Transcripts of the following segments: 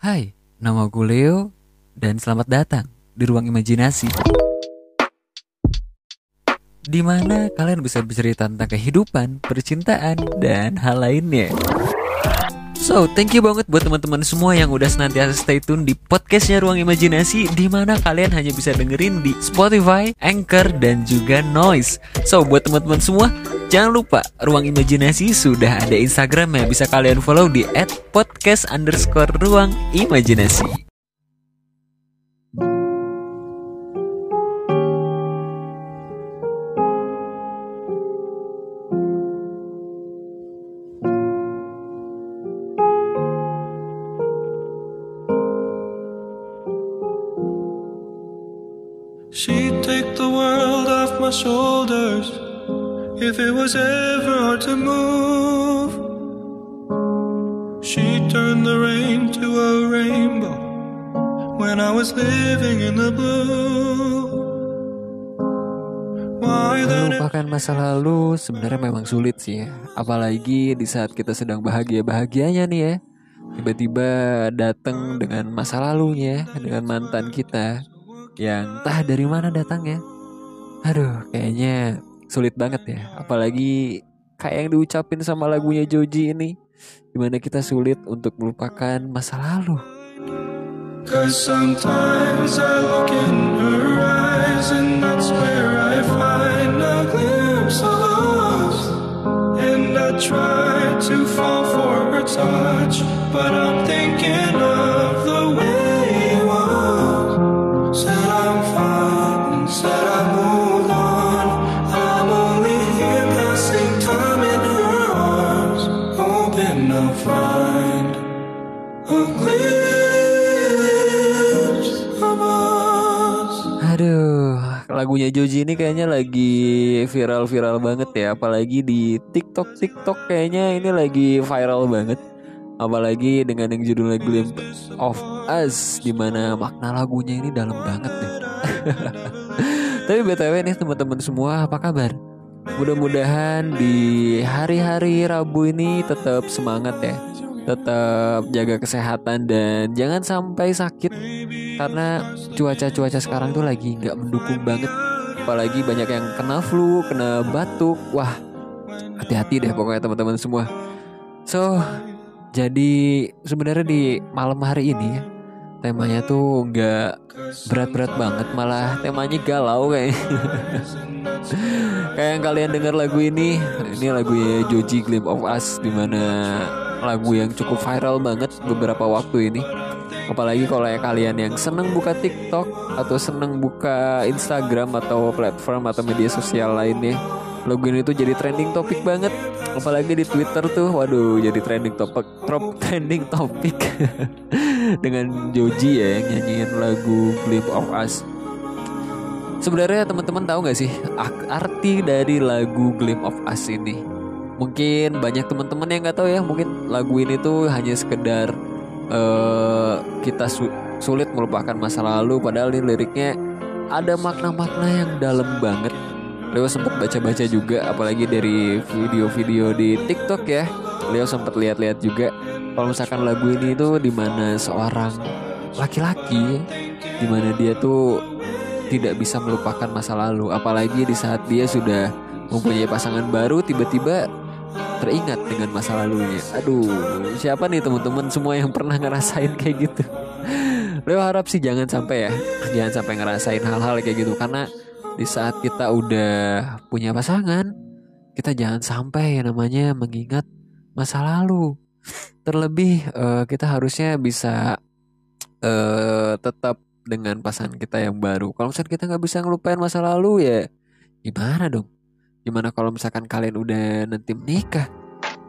Hai, nama gue Leo dan selamat datang di ruang imajinasi. Di mana kalian bisa bercerita tentang kehidupan, percintaan, dan hal lainnya. So, thank you banget buat teman-teman semua yang udah senantiasa stay tune di podcastnya Ruang Imajinasi di mana kalian hanya bisa dengerin di Spotify, Anchor, dan juga Noise. So, buat teman-teman semua, jangan lupa Ruang Imajinasi sudah ada Instagram yang bisa kalian follow di @podcast my shoulders if it was ever hard to move. She'd turn the rain to a rainbow when I was living in the blue. Melupakan masa lalu sebenarnya memang sulit sih ya. Apalagi di saat kita sedang bahagia-bahagianya nih ya. Tiba-tiba datang dengan masa lalunya, dengan mantan kita yang entah dari mana datangnya. Aduh, kayaknya sulit banget ya. Apalagi kayak yang diucapin sama lagunya Joji ini. Di mana kita sulit untuk melupakan masa lalu. Try to fall for her touch, but I'm thinking of Aduh, lagunya Joji ini kayaknya lagi viral-viral banget ya, apalagi di TikTok TikTok kayaknya ini lagi viral banget. Apalagi dengan yang judulnya Glimpse of Us Di mana makna lagunya ini dalam banget deh Tapi BTW nih teman-teman semua apa kabar? Mudah-mudahan di hari-hari Rabu ini tetap semangat ya. Tetap jaga kesehatan dan jangan sampai sakit. Karena cuaca-cuaca sekarang tuh lagi nggak mendukung banget. Apalagi banyak yang kena flu, kena batuk. Wah hati-hati deh pokoknya teman-teman semua. So jadi sebenarnya di malam hari ini ya temanya tuh nggak berat-berat banget malah temanya galau kayak. Kayak yang kalian dengar lagu ini ini lagunya Joji Glimpse of Us di mana lagu yang cukup viral banget beberapa waktu ini. Apalagi kalau ya kalian yang seneng buka TikTok atau seneng buka Instagram atau platform atau media sosial lainnya. Lagu ini tuh jadi trending topik banget. Apalagi di Twitter tuh waduh jadi trending topik trop trending topik dengan Joji ya yang nyanyiin lagu Glimpse of Us. Sebenarnya teman-teman tahu nggak sih arti dari lagu Glimpse of Us ini? Mungkin banyak teman-teman yang nggak tahu ya mungkin lagu ini tuh hanya sekedar eh, kita su- sulit melupakan masa lalu padahal di liriknya ada makna-makna yang dalam banget. Leo sempat baca-baca juga apalagi dari video-video di TikTok ya. Leo sempat lihat-lihat juga kalau misalkan lagu ini tuh di mana seorang laki-laki di mana dia tuh tidak bisa melupakan masa lalu apalagi di saat dia sudah mempunyai pasangan baru tiba-tiba teringat dengan masa lalunya. Aduh, siapa nih teman-teman semua yang pernah ngerasain kayak gitu? Leo harap sih jangan sampai ya, jangan sampai ngerasain hal-hal kayak gitu karena di saat kita udah punya pasangan, kita jangan sampai yang namanya mengingat masa lalu. Terlebih eh, kita harusnya bisa eh, tetap dengan pasangan kita yang baru. Kalau misalkan kita nggak bisa ngelupain masa lalu ya gimana dong? Gimana kalau misalkan kalian udah nanti menikah?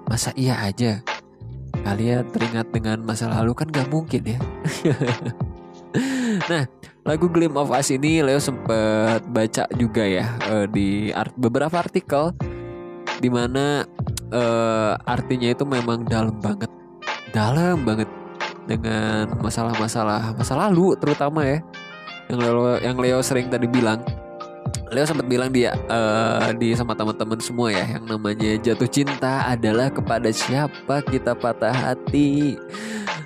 Masa iya aja? Kalian teringat dengan masa lalu kan gak mungkin ya. nah, lagu Glim of Us ini Leo sempet baca juga ya eh, di art- beberapa artikel di mana eh, artinya itu memang dalam banget, dalam banget dengan masalah-masalah masa lalu terutama ya yang Leo yang Leo sering tadi bilang Leo sempat bilang dia eh, di sama teman-teman semua ya yang namanya jatuh cinta adalah kepada siapa kita patah hati.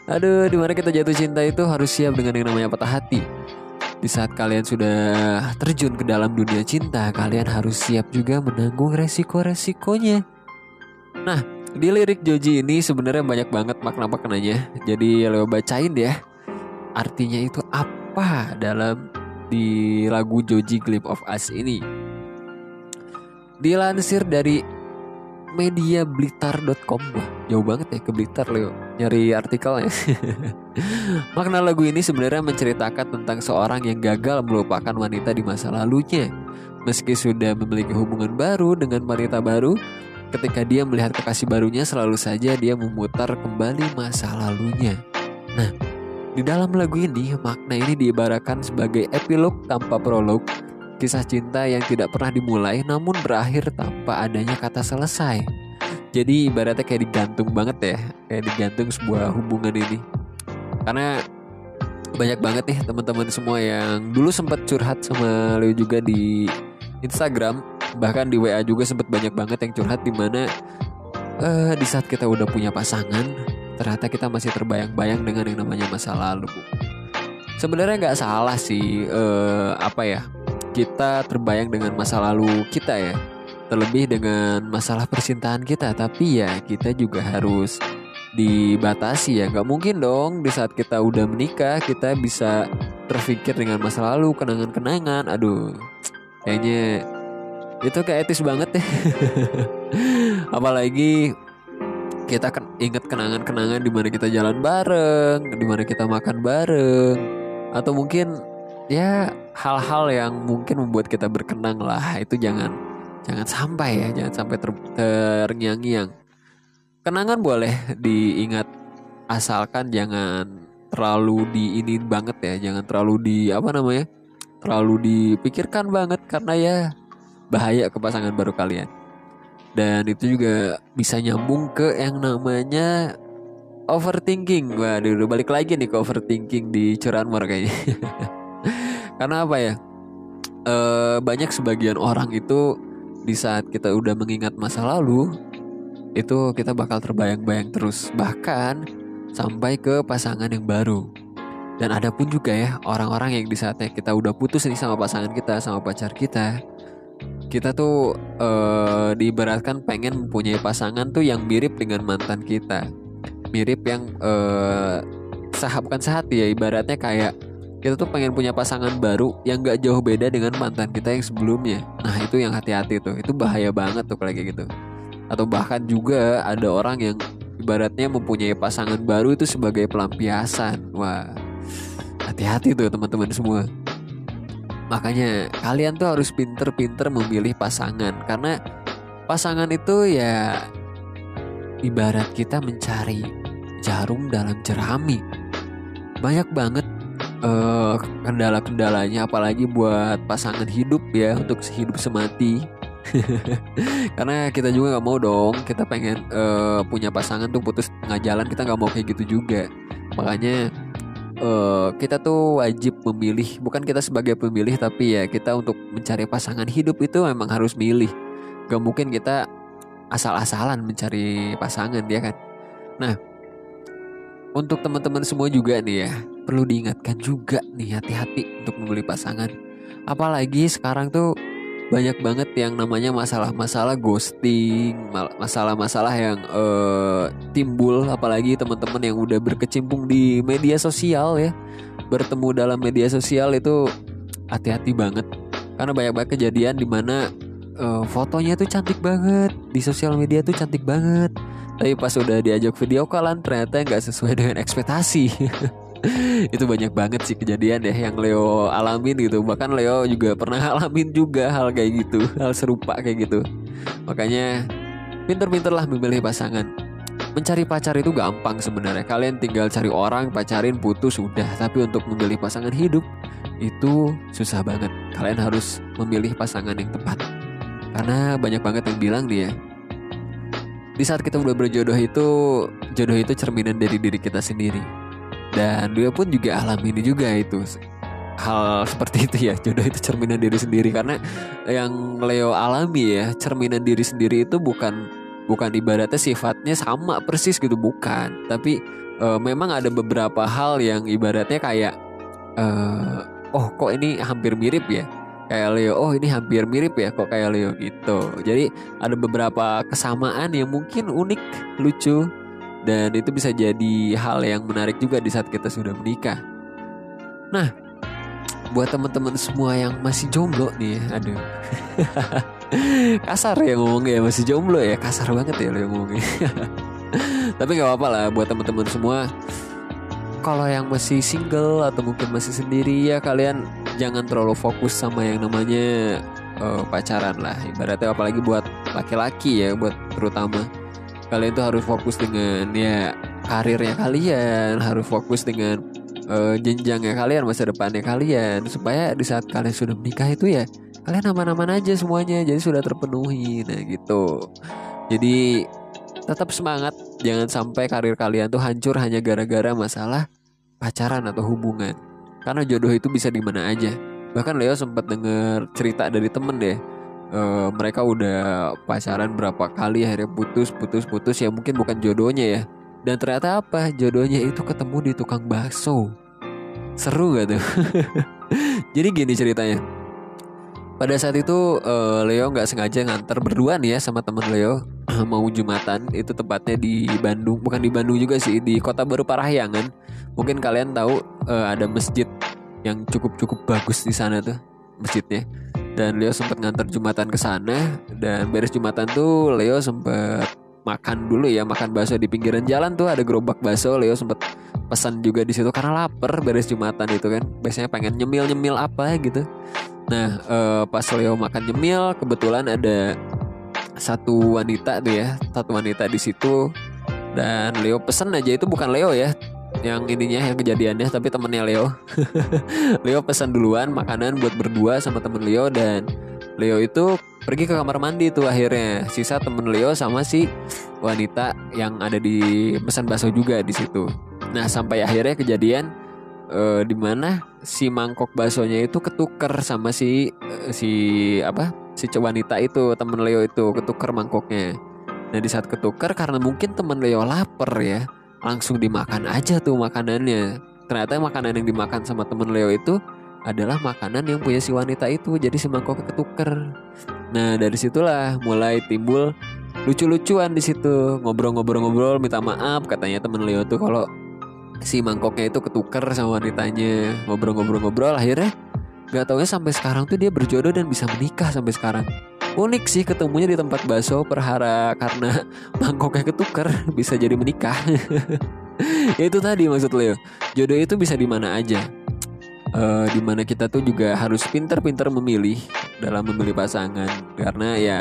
Aduh, di mana kita jatuh cinta itu harus siap dengan yang namanya patah hati. Di saat kalian sudah terjun ke dalam dunia cinta, kalian harus siap juga menanggung resiko-resikonya. Nah, di lirik Joji ini sebenarnya banyak banget makna-maknanya. Jadi Leo bacain ya. Artinya itu apa dalam di lagu Joji Glimpse of Us ini. Dilansir dari media blitar.com jauh banget ya ke Blitar Leo Nyari artikelnya Makna lagu ini sebenarnya menceritakan tentang seorang yang gagal melupakan wanita di masa lalunya Meski sudah memiliki hubungan baru dengan wanita baru Ketika dia melihat kekasih barunya selalu saja dia memutar kembali masa lalunya Nah di dalam lagu ini makna ini diibaratkan sebagai epilog tanpa prolog Kisah cinta yang tidak pernah dimulai namun berakhir tanpa adanya kata selesai. Jadi ibaratnya kayak digantung banget ya, kayak digantung sebuah hubungan ini. Karena banyak banget nih teman-teman semua yang dulu sempat curhat sama Leo juga di Instagram, bahkan di WA juga sempat banyak banget yang curhat di mana uh, di saat kita udah punya pasangan, ternyata kita masih terbayang-bayang dengan yang namanya masa lalu. Sebenarnya nggak salah sih, uh, apa ya? kita terbayang dengan masa lalu kita ya terlebih dengan masalah percintaan kita tapi ya kita juga harus dibatasi ya nggak mungkin dong di saat kita udah menikah kita bisa terpikir dengan masa lalu kenangan-kenangan aduh kayaknya itu kayak etis banget deh apalagi kita kan inget kenangan-kenangan di mana kita jalan bareng di mana kita makan bareng atau mungkin ya hal-hal yang mungkin membuat kita berkenang lah. Itu jangan jangan sampai ya jangan sampai ter, terngiang-ngiang. Kenangan boleh diingat asalkan jangan terlalu diinin banget ya jangan terlalu di apa namanya terlalu dipikirkan banget. Karena ya bahaya ke pasangan baru kalian dan itu juga bisa nyambung ke yang namanya overthinking waduh balik lagi nih ke overthinking di curanmor kayaknya Karena apa ya? E, banyak sebagian orang itu di saat kita udah mengingat masa lalu itu kita bakal terbayang-bayang terus bahkan sampai ke pasangan yang baru. Dan ada pun juga ya orang-orang yang di saatnya kita udah putus nih sama pasangan kita, sama pacar kita, kita tuh e, diibaratkan pengen mempunyai pasangan tuh yang mirip dengan mantan kita, mirip yang e, sah bukan sehati ya ibaratnya kayak kita tuh pengen punya pasangan baru yang gak jauh beda dengan mantan kita yang sebelumnya. Nah itu yang hati-hati tuh, itu bahaya banget tuh kayak gitu. Atau bahkan juga ada orang yang ibaratnya mempunyai pasangan baru itu sebagai pelampiasan. Wah, hati-hati tuh teman-teman semua. Makanya kalian tuh harus pinter-pinter memilih pasangan. Karena pasangan itu ya ibarat kita mencari jarum dalam jerami. Banyak banget uh, kendala-kendalanya apalagi buat pasangan hidup ya untuk hidup semati. Karena kita juga nggak mau dong kita pengen uh, punya pasangan tuh putus tengah jalan kita nggak mau kayak gitu juga. Makanya uh, kita tuh wajib memilih bukan kita sebagai pemilih tapi ya kita untuk mencari pasangan hidup itu memang harus milih gak mungkin kita asal-asalan mencari pasangan ya kan nah untuk teman-teman semua juga nih ya perlu diingatkan juga nih hati-hati untuk membeli pasangan. Apalagi sekarang tuh banyak banget yang namanya masalah-masalah ghosting, masalah-masalah yang uh, timbul apalagi teman-teman yang udah berkecimpung di media sosial ya. Bertemu dalam media sosial itu hati-hati banget. Karena banyak banget kejadian di mana uh, fotonya tuh cantik banget di sosial media tuh cantik banget. Tapi pas udah diajak video callan ternyata nggak sesuai dengan ekspektasi. Itu banyak banget sih kejadian deh yang Leo alamin gitu. Bahkan Leo juga pernah alamin juga hal kayak gitu hal serupa kayak gitu. Makanya pinter-pinterlah memilih pasangan mencari pacar itu gampang sebenarnya. Kalian tinggal cari orang pacarin putus sudah tapi untuk memilih pasangan hidup itu susah banget. Kalian harus memilih pasangan yang tepat. Karena banyak banget yang bilang dia di saat kita udah berjodoh itu jodoh itu cerminan dari diri kita sendiri. Dan dia pun juga alami ini juga itu. Hal seperti itu ya jodoh itu cerminan diri sendiri. Karena yang Leo alami ya cerminan diri sendiri itu bukan bukan ibaratnya sifatnya sama persis gitu bukan. Tapi eh, memang ada beberapa hal yang ibaratnya kayak eh, oh kok ini hampir mirip ya? Kayak Leo oh ini hampir mirip ya kok kayak Leo gitu. Jadi ada beberapa kesamaan yang mungkin unik lucu dan itu bisa jadi hal yang menarik juga di saat kita sudah menikah. Nah buat teman-teman semua yang masih jomblo nih ya, aduh kasar ya ngomongnya masih jomblo ya. Kasar banget ya Leo ngomongnya. Tapi nggak apa-apa lah buat teman-teman semua. Kalau yang masih single atau mungkin masih sendiri ya kalian jangan terlalu fokus sama yang namanya uh, pacaran lah. Ibaratnya apalagi buat laki-laki ya buat terutama. Kalian tuh harus fokus dengan ya karirnya kalian harus fokus dengan uh, jenjangnya kalian masa depannya kalian. Supaya di saat kalian sudah menikah itu ya kalian aman-aman aja semuanya jadi sudah terpenuhi. Nah gitu. Jadi tetap semangat. Jangan sampai karir kalian tuh hancur hanya gara-gara masalah pacaran atau hubungan. Karena jodoh itu bisa di mana aja. Bahkan Leo sempat dengar cerita dari temen deh. E, mereka udah pacaran berapa kali akhirnya putus putus putus. Ya mungkin bukan jodohnya ya. Dan ternyata apa? Jodohnya itu ketemu di tukang bakso. Seru gak tuh? Jadi gini ceritanya pada saat itu uh, Leo nggak sengaja nganter berdua nih ya sama temen Leo. Mau jumatan itu tepatnya di Bandung. Bukan di Bandung juga sih di Kota Baru Parahyangan. Mungkin kalian tahu uh, ada masjid yang cukup cukup bagus di sana tuh masjidnya. Dan Leo sempat nganter jumatan ke sana. Dan beres jumatan tuh Leo sempat makan dulu ya makan bakso di pinggiran jalan tuh. Ada gerobak bakso Leo sempat pesan juga di situ karena lapar beres jumatan itu kan. Biasanya pengen nyemil nyemil apa gitu Nah, uh, pas Leo makan nyemil, kebetulan ada satu wanita tuh ya, satu wanita di situ. Dan Leo pesen aja itu bukan Leo ya, yang ininya yang kejadiannya, tapi temennya Leo. Leo pesan duluan makanan buat berdua sama temen Leo dan Leo itu pergi ke kamar mandi tuh akhirnya. Sisa temen Leo sama si wanita yang ada di pesan bakso juga di situ. Nah, sampai akhirnya kejadian uh, di mana si mangkok baksonya itu ketuker sama si uh, si apa si wanita itu temen Leo itu ketuker mangkoknya. Nah di saat ketuker karena mungkin temen Leo lapar ya langsung dimakan aja tuh makanannya. Ternyata makanan yang dimakan sama temen Leo itu adalah makanan yang punya si wanita itu jadi si mangkok ketuker. Nah dari situlah mulai timbul lucu-lucuan di situ ngobrol-ngobrol-ngobrol minta maaf katanya temen Leo tuh kalau si mangkoknya itu ketuker sama wanitanya. Ngobrol-ngobrol-ngobrol akhirnya nggak taunya sampai sekarang tuh dia berjodoh dan bisa menikah sampai sekarang. Unik sih ketemunya di tempat bakso perhara karena mangkoknya ketuker bisa jadi menikah. Itu tadi maksud Leo jodoh itu bisa di mana aja. Uh, di mana kita tuh juga harus pinter-pinter memilih dalam memilih pasangan. Karena ya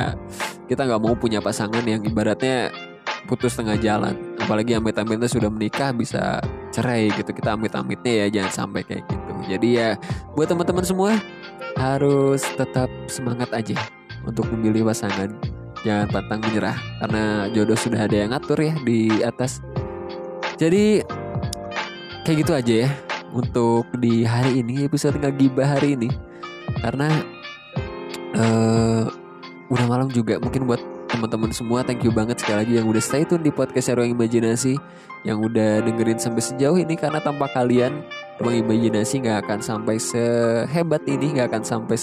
kita nggak mau punya pasangan yang ibaratnya putus tengah jalan. Apalagi amit-amitnya sudah menikah bisa cerai gitu kita amit-amitnya ya jangan sampai kayak gitu. Jadi ya buat teman-teman semua harus tetap semangat aja untuk memilih pasangan. Jangan pantang menyerah karena jodoh sudah ada yang ngatur ya di atas. Jadi kayak gitu aja ya untuk di hari ini episode nggak gibah hari ini. Karena uh, udah malam juga mungkin buat teman-teman semua thank you banget sekali lagi yang udah stay tune di podcast Ruang Imajinasi yang udah dengerin sampai sejauh ini karena tanpa kalian Ruang Imajinasi nggak akan sampai sehebat ini nggak akan sampai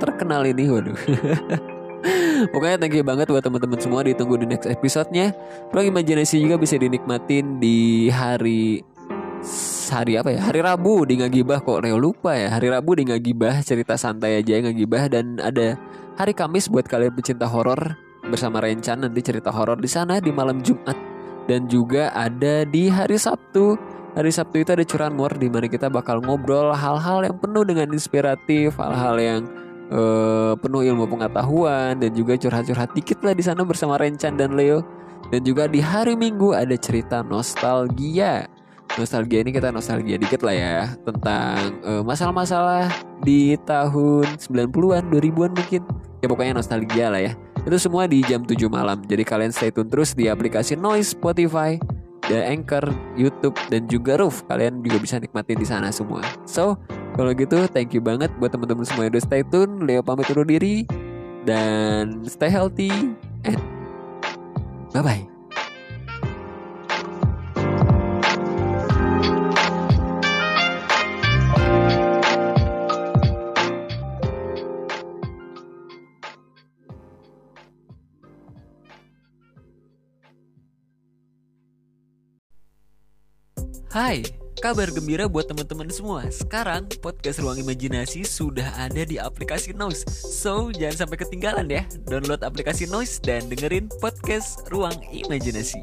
terkenal ini waduh Pokoknya thank you banget buat teman-teman semua ditunggu di next episode-nya. Ruang Imajinasi juga bisa dinikmatin di hari hari apa ya? Hari Rabu di Ngagibah kok Reo lupa ya. Hari Rabu di Ngagibah cerita santai aja Ngagibah dan ada hari Kamis buat kalian pecinta horor bersama Rencan nanti cerita horor di sana di malam Jumat dan juga ada di hari Sabtu. Hari Sabtu itu ada curahan mur di mana kita bakal ngobrol hal-hal yang penuh dengan inspiratif, hal-hal yang uh, penuh ilmu pengetahuan dan juga curhat-curhat dikit lah di sana bersama Rencan dan Leo. Dan juga di hari Minggu ada cerita nostalgia. Nostalgia ini kita nostalgia dikit lah ya tentang masalah masalah-masalah di tahun 90-an, 2000-an mungkin. Ya pokoknya nostalgia lah ya. Itu semua di jam 7 malam. Jadi kalian stay tune terus di aplikasi Noise, Spotify, The Anchor, YouTube dan juga Roof. Kalian juga bisa nikmatin di sana semua. So, kalau gitu thank you banget buat teman-teman semua yang udah stay tune. Leo pamit undur diri dan stay healthy and bye Hai, kabar gembira buat teman-teman semua. Sekarang podcast Ruang Imajinasi sudah ada di aplikasi Noise. So, jangan sampai ketinggalan ya. Download aplikasi Noise dan dengerin podcast Ruang Imajinasi.